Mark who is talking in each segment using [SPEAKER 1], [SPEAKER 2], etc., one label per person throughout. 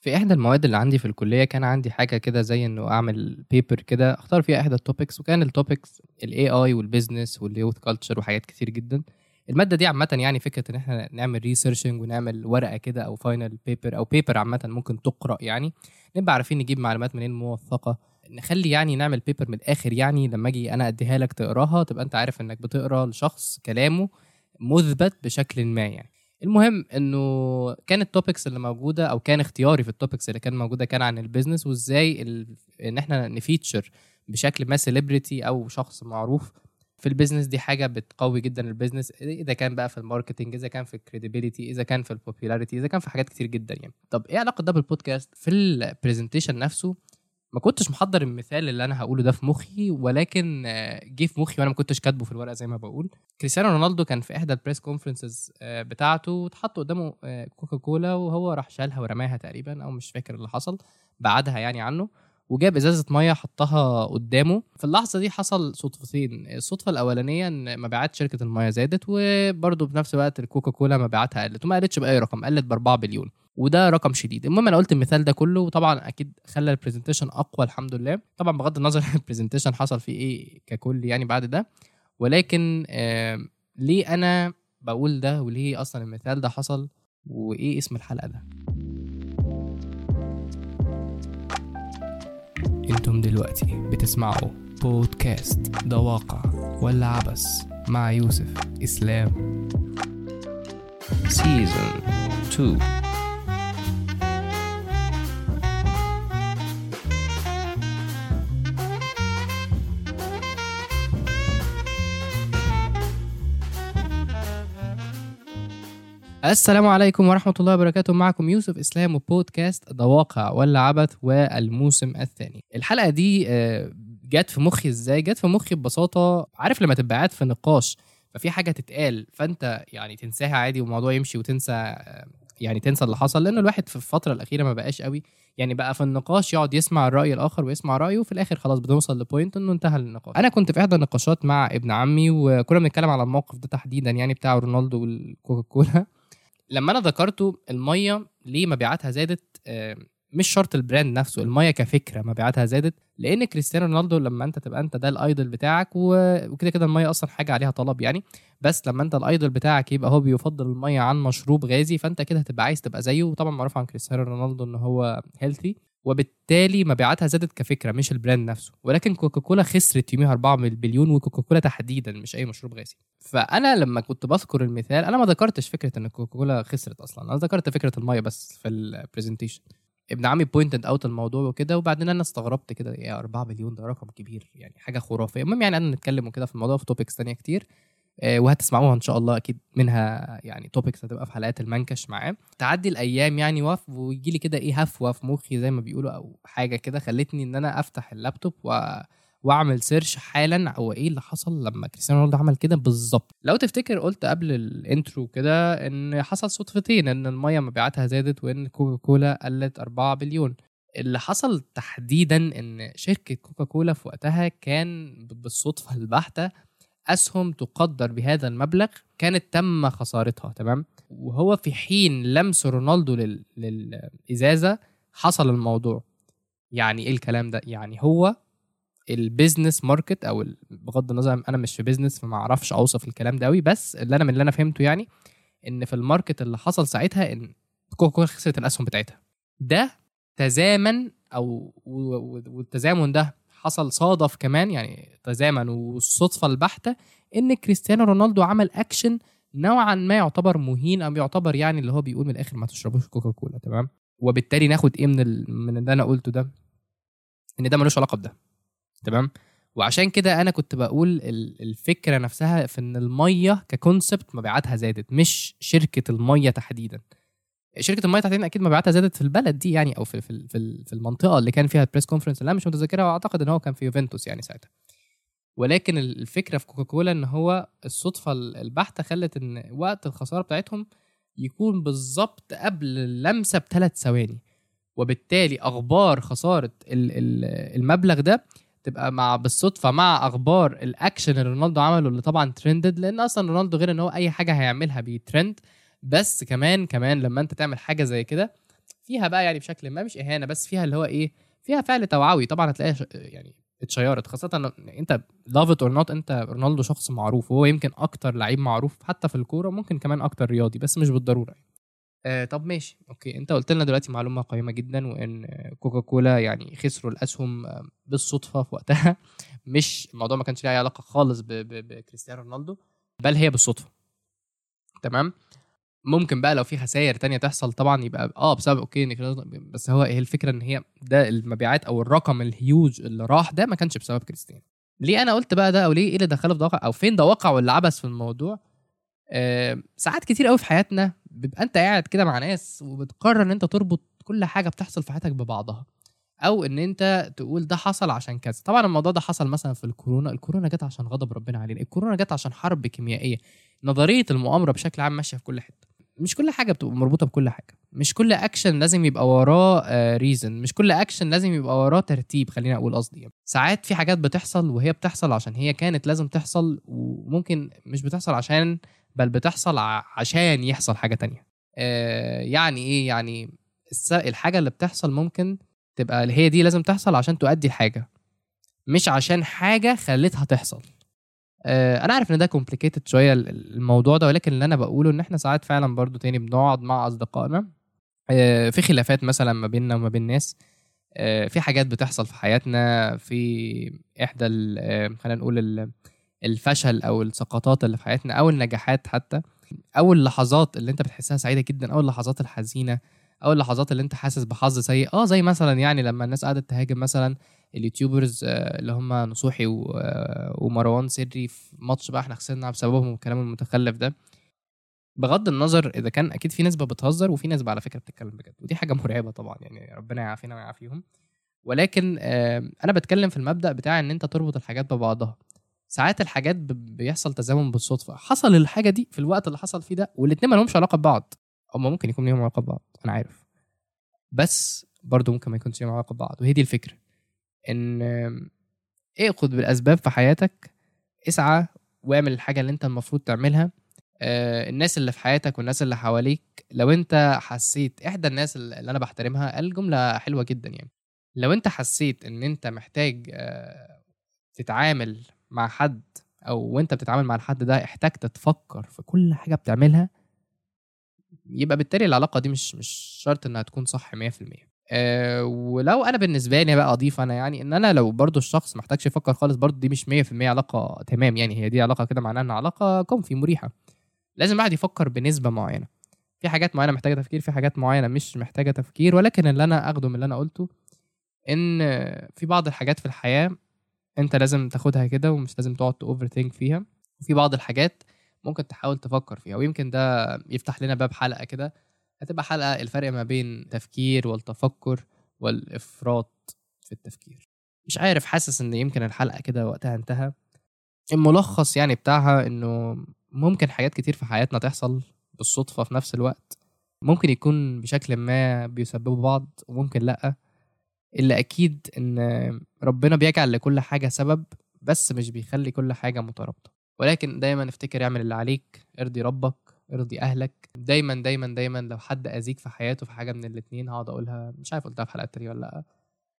[SPEAKER 1] في إحدى المواد اللي عندي في الكلية كان عندي حاجة كده زي إنه أعمل paper كده أختار فيها إحدى التوبكس وكان التوبكس الاي اي والبيزنس واليوث كلتشر وحاجات كتير جدا. المادة دي عامة يعني فكرة إن إحنا نعمل researching ونعمل ورقة كده أو final paper أو paper عامة ممكن تقرأ يعني نبقى عارفين نجيب معلومات منين موثقة. نخلي يعني نعمل paper من الآخر يعني لما أجي أنا أديها لك تقراها تبقى أنت عارف إنك بتقرأ لشخص كلامه مثبت بشكل ما يعني. المهم إنه كان ال topics اللي موجودة أو كان اختياري في ال topics اللي كان موجودة كان عن ال business وإزاي. إن إحنا ن feature بشكل ما celebrity أو شخص معروف في ال business دي حاجة بتقوي جدا ال business إذا كان بقى في ال marketing إذا كان في ال credibility إذا كان في ال popularity إذا كان في حاجات كتير جدا يعني طب إيه علاقة ده بالبودكاست في ال presentation نفسه ما كنتش محضر المثال اللي أنا هقوله ده في مخي ولكن آه، جه في مخي وأنا ما كنتش كاتبه في الورقة زي ما بقول. كريستيانو رونالدو كان في إحدى ال press conferences بتاعته واتحط قدامه آه، كوكا كولا وهو راح شالها ورماها تقريبا أو مش فاكر اللي حصل بعدها يعني عنه. وجاب ازازة مية حطها قدامه. في اللحظة دي حصل صدفتين الصدفة الأولانية إن مبيعات شركة المية زادت وبرده بنفس الوقت الكوكا كولا مبيعاتها قلت وما قلتش بأي رقم قلت ب 4 بليون. وده رقم شديد. المهم أنا قلت المثال ده كله وطبعا أكيد خلى ال presentation أقوى الحمد لله. طبعا بغض النظر ال presentation حصل فيه إيه ككل يعني بعد ده. ولكن ليه أنا بقول ده وليه أصلا المثال ده حصل وإيه اسم الحلقة ده؟ أنتم دلوقتي بتسمعوا بودكاست ده واقع ولا عبس مع يوسف إسلام. سيزون 2 السلام عليكم ورحمة الله وبركاته. معكم يوسف إسلام وبودكاست ده واقع ولا عبث والموسم الثاني. الحلقة دي آه، جت في مخي إزاي؟ جت في مخي ببساطة عارف لما تبقى قاعد في نقاش ففي حاجة تتقال فأنت يعني تنساها عادي والموضوع يمشي وتنسى آه، يعني تنسى اللي حصل لأن الواحد في الفترة الأخيرة ما بقاش قوي. يعني بقى في النقاش يقعد يسمع الرأي الآخر ويسمع رأيه وفي الآخر خلاص بنوصل لبوينت إنه انتهى النقاش. أنا كنت في إحدى النقاشات مع ابن عمي وكنا بنتكلم على الموقف ده تحديدا يعني بتاع رونالدو والكوكاكولا. لما أنا ذكرته المية ليه مبيعاتها زادت آه، مش شرط ال brand نفسه المية كفكرة مبيعاتها زادت لأن كريستيانو رونالدو لما أنت تبقى أنت ده ال idol بتاعك وكده كده المية أصلا حاجة عليها طلب يعني. بس لما أنت ال idol بتاعك يبقى هو بيفضل المية عن مشروب غازي فأنت كده هتبقى عايز تبقى زيه. وطبعا معروف عن كريستيانو رونالدو إن هو healthy وبالتالي مبيعاتها زادت كفكرة مش ال brand نفسه. ولكن كوكاكولا خسرت يوميها 4 بليون وكوكاكولا تحديدا مش أي مشروب غازي. فأنا لما كنت بذكر المثال أنا ما ذكرتش فكرة إن كوكاكولا خسرت أصلا. أنا ذكرت فكرة المية بس في ال presentation ابن عمي pointed out الموضوع وكده وبعدين أنا استغربت كده يا 4 مليون ده رقم كبير يعني حاجة خرافية. المهم يعني أنا نتكلم وكده في الموضوع في topics تانية كتير. وهتسمعوها إن شاء الله أكيد منها يعني topics هتبقى في حلقات المنكش معاه. تعدي الأيام يعني وف ويجي لي كده إيه هفوة في مخي زي ما بيقولوا أو حاجة كده خلتني إن أنا أفتح اللابتوب و وأعمل search حالا هو إيه اللي حصل لما كريستيانو رونالدو عمل كده بالظبط. لو تفتكر قلت قبل ال intro كده إن حصل صدفتين إن المية مبيعاتها زادت وإن كوكا كولا قلت 4 بليون. اللي حصل تحديدا إن شركة كوكا كولا في وقتها كان بالصدفة البحتة أسهم تقدر بهذا المبلغ كانت تم خسارتها تمام؟ وهو في حين لمس رونالدو لل... للإزازة حصل الموضوع. يعني إيه الكلام ده؟ يعني هو ال business market أو بغض النظر أنا مش في business فما أعرفش أوصف الكلام ده قوي بس اللي أنا من اللي أنا فهمته يعني إن في ال market اللي حصل ساعتها إن كوكا كولا خسرت الأسهم بتاعتها. ده تزامن أو والتزامن ده حصل صادف كمان يعني تزامن والصدفة البحتة إن كريستيانو رونالدو عمل اكشن نوعا ما يعتبر مهين أو يعتبر يعني اللي هو بيقول من الآخر ما تشربوش كوكا كولا تمام؟ وبالتالي ناخد إيه من. من اللي أنا قلته ده؟ إن ده ملوش علاقة بده تمام؟ وعشان كده أنا كنت بقول الفكرة نفسها في إن المية ك concept مبيعاتها زادت مش شركة المية تحديدا. شركة الميه تحديدا أكيد مبيعاتها زادت في البلد دي يعني أو في في في المنطقة اللي كان فيها ال press conference اللي أنا مش متذكرها وأعتقد إن هو كان في يوفنتوس يعني ساعتها. ولكن الفكرة في كوكاكولا إن هو الصدفة البحتة خلت إن وقت الخسارة بتاعتهم يكون بالظبط قبل اللمسة بثلاث ثواني. وبالتالي أخبار خسارة المبلغ ده تبقى مع بالصدفة مع أخبار الأكشن اللي رونالدو عمله اللي طبعا trended لأن أصلا رونالدو غير إن هو أي حاجة هيعملها بيترند. بس كمان كمان لما انت تعمل حاجة زي كده فيها بقى يعني بشكل ما مش إهانة بس فيها اللي هو إيه فيها فعل توعوي. طبعا هتلاقيها يعني اتـ shared خاصة إن أنت love it or not أنت رونالدو شخص معروف وهو يمكن أكتر لعيب معروف حتى في الكورة ممكن كمان أكتر رياضي بس مش بالضرورة يعني. آه طب ماشي. okay. أنت قلت لنا دلوقتي معلومة قيمة جدا وإن كوكا كولا يعني خسروا الأسهم آه، بالصدفة في وقتها. مش الموضوع ما كانش ليه أي علاقة خالص بكريستيانو رونالدو بل هي بالصدفة. تمام؟ ممكن بقى لو في خسائر تانية تحصل طبعا يبقى آه بسبب okay بس هو هي الفكرة إن هي ده المبيعات أو الرقم الهيوج اللي راح ده ما كانش بسبب كريستيانو. ليه أنا قلت بقى ده أو ليه إيه اللي دخله في واقع أو فين ده واقع ولا عبث في الموضوع؟ آه ساعات كتير قوي في حياتنا بيبقى أنت قاعد كده مع ناس وبتقرر إن أنت تربط كل حاجة بتحصل في حياتك ببعضها أو إن أنت تقول ده حصل عشان كذا. طبعا الموضوع ده حصل مثلا في الكورونا الكورونا جت عشان غضب ربنا علينا الكورونا جت عشان حرب كيميائية نظرية المؤامرة بشكل عام ماشية في كل حتة. مش كل حاجة بتبقى مربوطة بكل حاجة. مش كل اكشن لازم يبقى وراه reason مش كل اكشن لازم يبقى وراه ترتيب خلينا أقول قصدي. يعني. ساعات في حاجات بتحصل وهي بتحصل عشان هي كانت لازم تحصل وممكن مش بتحصل عشان بل بتحصل عشان يحصل حاجة تانية. آه يعني إيه؟ يعني الحاجة اللي بتحصل ممكن تبقى هي دي لازم تحصل عشان تؤدي حاجة مش عشان حاجة خلتها تحصل. آه، أنا عارف إن ده كومبليكيتد شوية ال- ال- الموضوع ده ولكن اللي أنا بقوله إن إحنا ساعات فعلا برضو تاني بنقعد مع أصدقائنا. آه، في خلافات مثلا ما بيننا وما بين ناس. آه، في حاجات بتحصل في حياتنا في إحدى آه، خلينا نقول ال- الفشل أو السقطات اللي في حياتنا أو النجاحات حتى أو اللحظات اللي أنت بتحسها سعيدة جدا أو اللحظات الحزينة أو اللحظات اللي أنت حاسس بحظ سيء. آه زي مثلا يعني لما الناس قعدت تهاجم مثلا اليوتيوبرز آه، اللي هم نصوحي آه، ومروان سري في ماتش بقى إحنا خسرنا بسببهم والكلام المتخلف ده. بغض النظر إذا كان أكيد في نسبة بتهزر وفي نسبة على فكرة بتتكلم بجد ودي حاجة مرعبة طبعا يعني ربنا يعافينا ويعافيهم. ولكن أنا بتكلم في المبدأ بتاع إن أنت تربط الحاجات ببعضها. ساعات الحاجات بيحصل تزامن بالصدفة. حصل الحاجة دي في الوقت اللي حصل فيه ده والاتنين ما لهمش علاقة ببعض. هما ممكن يكون ليهم علاقة ببعض أنا عارف. بس برضه ممكن ما يكونش ليهم علاقة ببعض وهي دي الفكرة. إن اخد بالأسباب في حياتك اسعى واعمل الحاجة اللي أنت المفروض تعملها. آه، الناس اللي في حياتك والناس اللي حواليك لو أنت حسيت إحدى الناس اللي أنا بحترمها قال جملة حلوة جدا يعني. لو أنت حسيت إن أنت محتاج آه، تتعامل مع حد أو وأنت بتتعامل مع الحد ده احتاجت تفكر في كل حاجة بتعملها يبقى بالتالي العلاقة دي مش مش شرط إنها تكون صح 100% أه ولو أنا بالنسبة لي بقى أضيف أنا يعني إن أنا لو برضو الشخص محتاجش يفكر خالص برضو دي مش 100% علاقة تمام يعني هي دي علاقة كده معناها ان علاقة comfy مريحة. لازم الواحد يفكر بنسبة معينة. في حاجات معينة محتاجة تفكير في حاجات معينة مش محتاجة تفكير ولكن اللي أنا أخده من اللي أنا قلته إن في بعض الحاجات في الحياة أنت لازم تاخدها كده ومش لازم تقعد overthink فيها. وفي بعض الحاجات ممكن تحاول تفكر فيها ويمكن ده يفتح لنا باب حلقة كده هتبقى حلقة الفرق ما بين التفكير والتفكر والإفراط في التفكير. مش عارف حاسس إن يمكن الحلقة كده وقتها انتهى. الملخص يعني بتاعها إنه ممكن حاجات كتير في حياتنا تحصل بالصدفة في نفس الوقت. ممكن يكون بشكل ما بيسببوا بعض وممكن لأ. اللي أكيد إن ربنا بيجعل لكل حاجة سبب بس مش بيخلي كل حاجة مترابطة. ولكن دايما افتكر اعمل اللي عليك ارضي ربك. ارضي أهلك. دايما دايما دايما لو حد أذيك في حياته في حاجة من الاتنين هقعد أقولها مش عارف قلتها في حلقة تانية ولا لأ.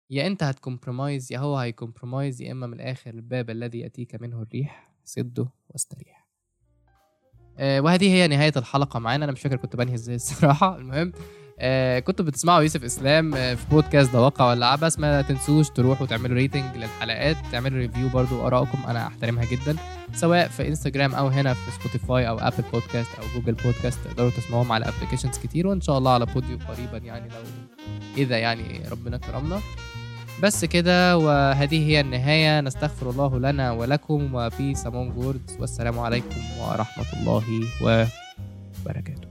[SPEAKER 1] يا إنت هت compromise يا هو هي compromise يا إما من الآخر الباب الذي يأتيك منه الريح سده واستريح. آه وهذه هي نهاية الحلقة معانا. أنا مش فاكر كنت بنهي إزاي الصراحة. المهم آه كنتوا بتسمعوا يوسف إسلام آه في بودكاست ده واقع ولا عبث. ما تنسوش تروحوا تعملوا rating للحلقات تعملوا review برضو آرائكم أنا أحترمها جدا. سواء في انستجرام أو هنا في سبوتيفاي أو ابل بودكاست أو جوجل بودكاست تقدروا تسمعوهم على applications كتير وإن شاء الله على بوديو قريبا يعني لو إذا يعني ربنا كرمنا. بس كده وهذه هي النهاية. نستغفر الله لنا ولكم و peace among worlds والسلام عليكم ورحمة الله وبركاته.